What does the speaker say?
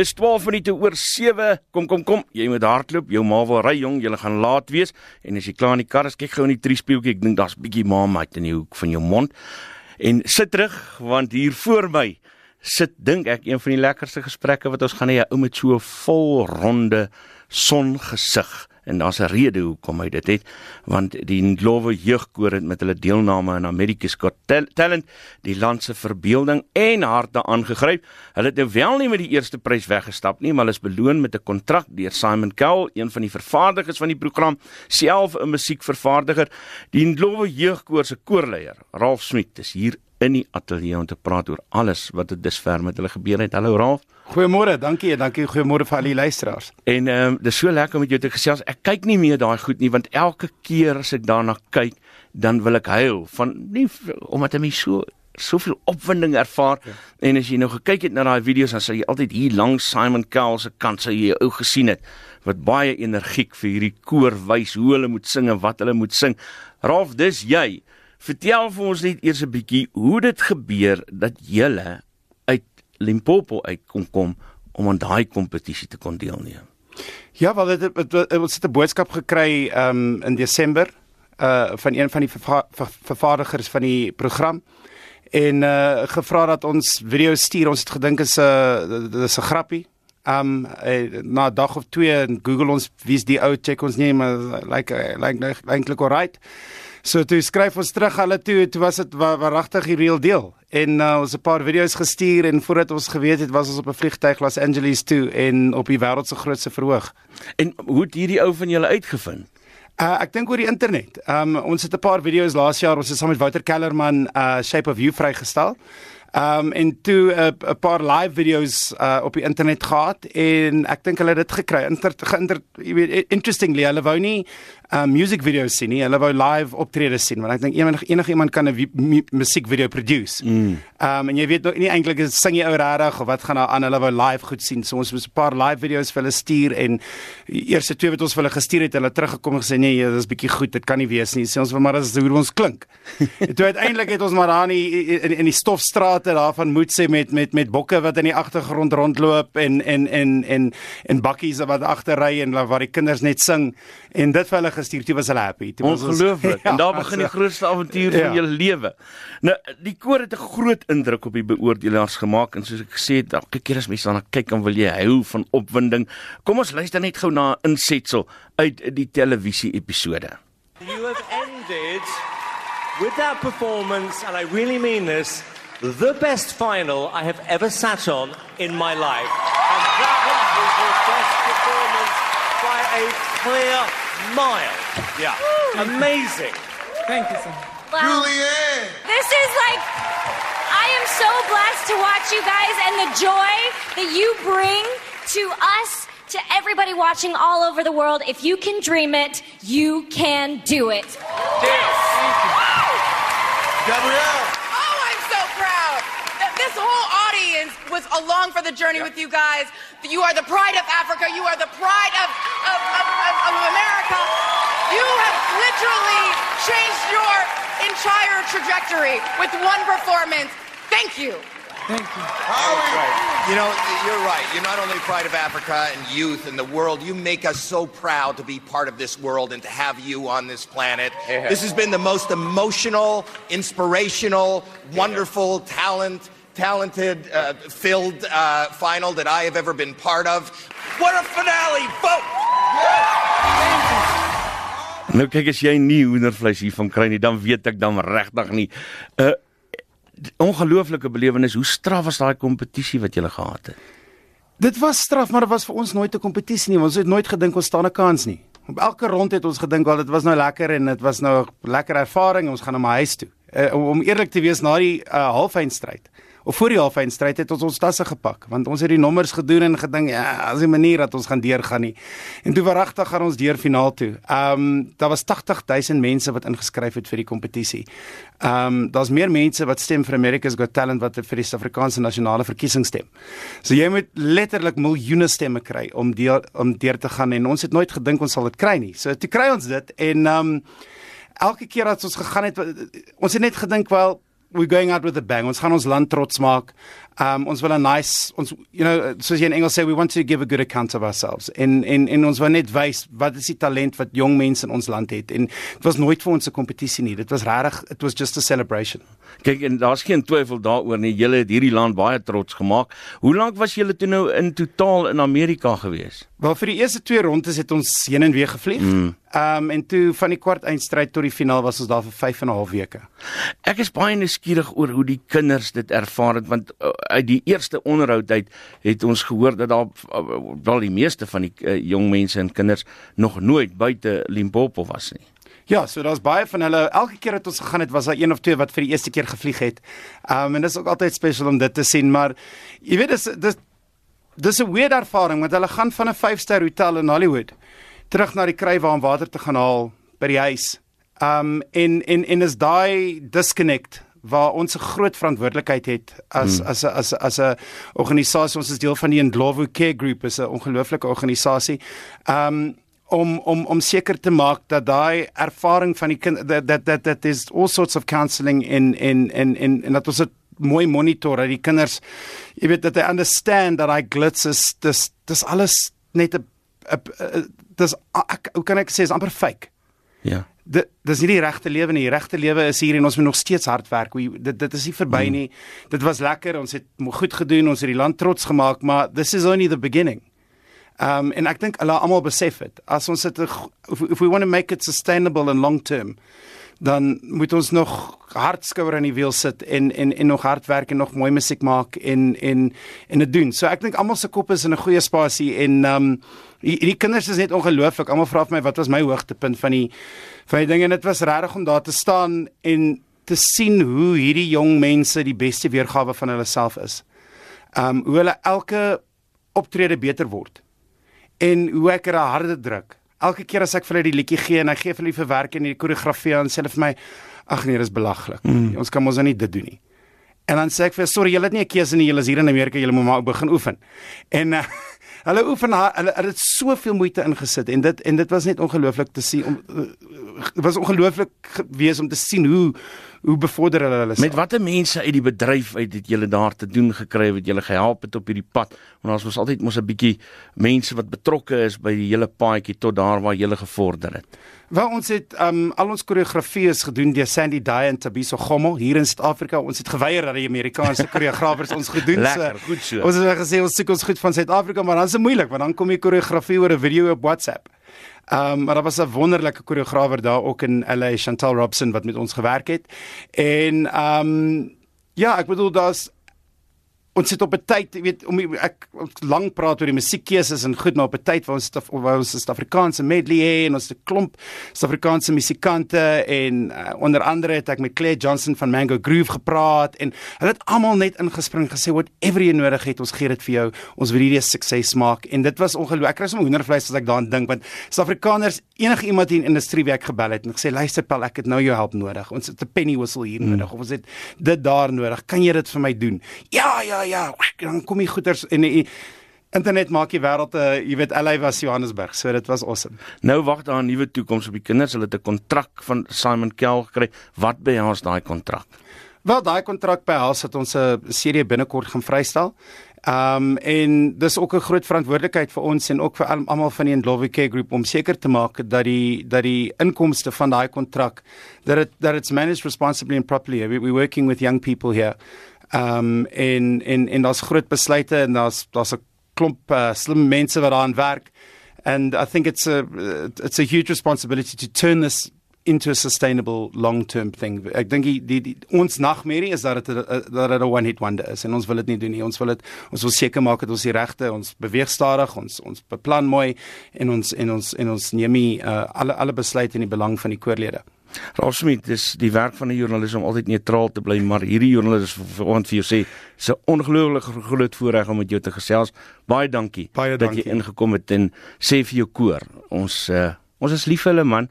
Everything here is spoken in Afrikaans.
Dis 12 minute oor 7. Kom kom kom, jy moet hardloop. Jou ma wil ry jong, jy gaan laat wees. En as jy klaar in die kar is, kyk gou in die triespieeltjie. Ek dink daar's bietjie maamheid in die hoek van jou mond. En sit terug want hier voor my sit dink ek een van die lekkerste gesprekke wat ons gaan hê, 'n ou met so 'n vol ronde songesig en daar's 'n rede hoekom hy dit het want die Ndlovu jeugkoor het met hulle deelname aan America's Got Talent die land se verbeelding en harte aangegryp. Hulle het nou wel nie met die eerste prys weggestap nie, maar hulle is beloon met 'n kontrak deur Simon Cowell, een van die vervaardigers van die program, self 'n musiekvervaardiger. Die Ndlovu jeugkoor se koorleier, Ralph Smit, is hier in die ateljee om te praat oor alles wat dit dusver met hulle gebeur het. Hallo Ralph. Goeiemôre, dankie dankie goeiemôre vir al die luisteraars. En ehm um, dis so lekker om met jou te gesels. Ek kyk nie meer daai goed nie want elke keer as ek daarna kyk, dan wil ek huil van nie omdat ek my so soveel opwinding ervaar ja. en as jy nou gekyk het na daai video's dan sal jy altyd hier langs Simon Cowell se kant sou jy ou gesien het wat baie energiek vir hierdie koor wys hoe hulle moet sing en wat hulle moet sing. Ralf, dis jy. Vertel vir ons net eers 'n bietjie hoe dit gebeur dat julle Limpopo uit kon kom om aan daai kompetisie te kon deelneem. Ja, wel het ons 'n boodskap gekry um in Desember uh van een van die verva vervaardigers van die program en uh gevra dat ons video stuur. Ons het gedink is 'n uh, dis 'n grappie. Um uh, na dag of twee en Google ons wie's die ou check ons nie maar like like eintlik alright. So toe skryf ons terug hulle toe, toe was dit waaragtig die real deal. En uh, ons 'n paar video's gestuur en voordat ons geweet het, was ons op 'n vliegtyg Los Angeles toe en op die wêreld se grootste verhoog. En hoe het hierdie ou van julle uitgevind? Uh, ek dink oor die internet. Um ons het 'n paar video's laas jaar, ons het saam met Wouter Kellerman uh Shape of You vrygestel. Um en toe 'n uh, paar live video's uh op die internet gehad en ek dink hulle het dit gekry. Inter, inter, interestingly, hulle wou nie um music videos sien nie. Hulle wou live optredes sien want ek dink enige enige iemand kan 'n musiekvideo produce. Mm. Um en jy weet nog nie eintlik is sing jy ou regtig of wat gaan daar aan? Hulle wou live goed sien. So ons het 'n paar live videos vir hulle stuur en die eerste twee wat ons vir hulle gestuur het, hulle teruggekom en gesê nee, dit is bietjie goed. Dit kan nie wees nie. Sê ons maar as hoe ons klink. toe uiteindelik het ons maar daar in in, in die stofstrate daarvan moet sê met met met bokke wat in die agtergrond rondloop en en en en en bakkies wat agter ry en waar die kinders net sing en dit vir hulle gestuur toe was hulle happy. Toe was Ongelooflik. Ja, en daar begin die grootste avontuur ja. van jou lewe. Nou die koor het 'n groot indruk op die beoordelaars gemaak en soos ek gesê het, elke keer as mense daarna kyk dan wil jy hou van opwinding. Kom ons luister net gou na 'n insetsel uit die televisie episode. You have ended with that performance and I really mean this the best final I have ever sat on in my life. And that was your best performance by a clear mile. Yeah. Amazing. Thank you, sir. Wow. Julianne. This is like, I am so blessed to watch you guys and the joy that you bring to us, to everybody watching all over the world. If you can dream it, you can do it. Yes. Gabrielle. Oh, I'm so proud. This whole audience was along for the journey yeah. with you guys. You are the pride of Africa. You are the pride of, of, of, of America. You have literally changed your entire trajectory with one performance. Thank you. Thank you. Right. You know, you're right. You're not only pride of Africa and youth and the world. You make us so proud to be part of this world and to have you on this planet. Yeah. This has been the most emotional, inspirational, wonderful, talent talented, uh, filled uh, final that I have ever been part of. What a finale, folks! Nou kyk as jy nie hoendervleis hier van kry nie, dan weet ek dan regtig nie. 'n uh, Ongelooflike belewenis. Hoe straf was daai kompetisie wat jy gehad het? Dit was straf, maar dit was vir ons nooit 'n kompetisie nie. Ons het nooit gedink ons staan 'n kans nie. Op elke rond het ons gedink wel dit was nou lekker en dit was nou 'n lekker ervaring. Ons gaan na my huis toe. Uh, om eerlik te wees na die uh, halfeindstryd of voor die halfeindstryd het ons ons tasse gepak want ons het die nommers gedoen en gedink ja, as 'n manier dat ons gaan deurgaan nie. En toe verragtig gaan ons deur finaal toe. Ehm um, daar was 80000 mense wat ingeskryf het vir die kompetisie. Ehm um, daar's meer mense wat stem vir America's Got Talent wat vir die Suid-Afrikaanse nasionale verkiesing stem. So jy moet letterlik miljoene stemme kry om deur om deur te gaan en ons het nooit gedink ons sal dit kry nie. So toe kry ons dit en ehm um, elke keer as ons gegaan het ons het net gedink wel we're going out with a bang. Ons gaan ons land trots maak. Um ons wil 'n nice ons you know soos jy in Engels sê we want to give a good account of ourselves. En en en ons wil net wys wat is die talent wat jong mense in ons land het. En dit was nooit vir ons 'n kompetisie nie. Dit was regtig it was just a celebration. Kyk en daar's geen twyfel daaroor nie. Julle het hierdie land baie trots gemaak. Hoe lank was julle toe nou in totaal in Amerika gewees? Wel vir die eerste twee rondes het ons heen en weer gevlieg. Mm. Um en toe van die kwart eindstryd tot die finaal was ons daar vir 5 en 'n half weke. Ek is baie nuuskierig oor hoe die kinders dit ervaar het want uh, uit die eerste onderhoud uit het ons gehoor dat daar uh, wel die meeste van die uh, jong mense en kinders nog nooit buite Limpopo was nie. Ja, so daar's baie van hulle. Elke keer wat ons gegaan het, was daar een of twee wat vir die eerste keer gevlieg het. Um en dit is ook altyd spesiaal om dit te sien, maar jy weet dis dis dis 'n weird ervaring want hulle gaan van 'n 5-ster hotel in Hollywood terug na die krywe om water te gaan haal by die huis. Um en en en is daai disconnect waar ons 'n groot verantwoordelikheid het as hmm. as as as 'n organisasie ons is deel van die Ndlovu Care Group is 'n ongelooflike organisasie. Um om om om seker te maak dat daai ervaring van die kind that that that is all sorts of counselling in in in in en dat ons dit mooi monitor dat die kinders jy weet dat they understand that I glitz is dis dis alles net 'n dis hoe kan ek sê is amper fake. Ja dit dis nie die regte lewe nie. Die regte lewe is hier en ons moet nog steeds hard werk. Dit dit is nie verby mm. nie. Dit was lekker. Ons het goed gedoen. Ons het die land trots gemaak, maar this is only the beginning. Um en ek dink hulle almal besef dit. As ons dit if, if we want to make it sustainable and long term, dan moet ons nog hard skouer aan die wiel sit en en en nog hard werk en nog mooi musiek maak en en en dit doen. So ek dink almal se kop is in 'n goeie spasie en um die, die kinders is net ongelooflik. Almal vra vir my wat was my hoogtepunt van die van die dinge en dit was regtig om daar te staan en te sien hoe hierdie jong mense die beste weergawe van hulle self is. Um hoe hulle elke optrede beter word. En hoe ek 'n harde druk elke keer as ek vir hulle die liedjie gee en hy gee vir hulle verwerk en die koreografie en sê hulle vir my ag nee, dis belaglik. Mm. Ons kan mos nou nie dit doen nie. En dan sê ek vir sorry, julle het nie 'n keuse nie, julle is hier in Amerika, julle moet maar begin oefen. En uh, hulle oefen hulle het soveel moeite ingesit en dit en dit was net ongelooflik te sien om uh, was ongelooflik gewees om te sien hoe hoe bevorder hulle hulle met watter mense uit die bedryf uit het julle daar te doen gekry wat julle gehelp het op hierdie pad want ons was altyd mos 'n bietjie mense wat betrokke is by die hele paadjie tot daar waar julle gevorder het Wel ons het um al ons koreografie is gedoen deur Sandy Dye en Tabiso Gommel hier in Suid-Afrika. Ons het geweier dat die Amerikaanse koreografers ons gedoen het. Lekker, goed so. Ons het gesê ons soek ons goed van Suid-Afrika, maar dan is dit moeilik want dan kom die koreografie oor 'n video op WhatsApp. Um maar daar was 'n wonderlike koreograwer daar ook in LA, Chantal Robson wat met ons gewerk het. En um ja, ek bedoel daar's ons sit op 'n tyd, jy weet, om ek lank praat oor die musiekkeuses en goed, maar op 'n tyd waar ons waar ons Suid-Afrikaanse medley het en ons 'n klomp Suid-Afrikaanse musikante en uh, onder andere het ek met Claire Johnson van Mango Groove gepraat en hulle het almal net ingespring gesê whatever jy nodig het, ons gee dit vir jou. Ons wil hierdie sukses maak en dit was ongelooflik. Ek kry sommer hoendervleis as ek daaraan dink want Suid-Afrikaners enige iemand in die industrie wie ek gebel het en gesê luister Paul, ek het nou jou hulp nodig. Ons het 'n penny whistle hier mm. nodig of ons het dit daar nodig. Kan jy dit vir my doen? Ja, ja, ja, dan kom die goeders en die internet maak die wêreld 'n uh, jy weet LA was Johannesburg, so dit was awesome. Nou wag daar 'n nuwe toekoms op die kinders. Hulle het 'n kontrak van Simon Kell gekry. Wat behels daai kontrak? Wel, daai kontrak behels dat ons 'n serie binnekort gaan vrystel. Um en dis ook 'n groot verantwoordelikheid vir ons en ook vir almal van die Ndlovike groep om seker te maak dat die dat die inkomste van daai kontrak dat it that it's managed responsibly and properly. We, we're working with young people here. Um en en en daar's groot besluite en daar's daar's 'n klomp uh, slim mense wat daaraan werk and I think it's a it's a huge responsibility to turn this into a sustainable long-term thing. Ek dink die, die, die ons nagmerrie is dat dit dat dit 'n one hit wonder is en ons wil dit nie doen nie. Ons wil dit ons wil seker maak dat ons die regte ons beweeg stadig, ons ons beplan mooi en ons en ons en ons neem nie uh, alle alle besluite in die belang van die koorlede. Ralsmith, dis die werk van 'n joernalis om altyd neutraal te bly, maar hierdie joernalis ons vir jou sê, se ongelooflike groot voorreg om met jou te gesels. Baie dankie Baie dat dankie. jy ingekom het en sê vir jou koor, ons uh, ons is lief vir hulle man.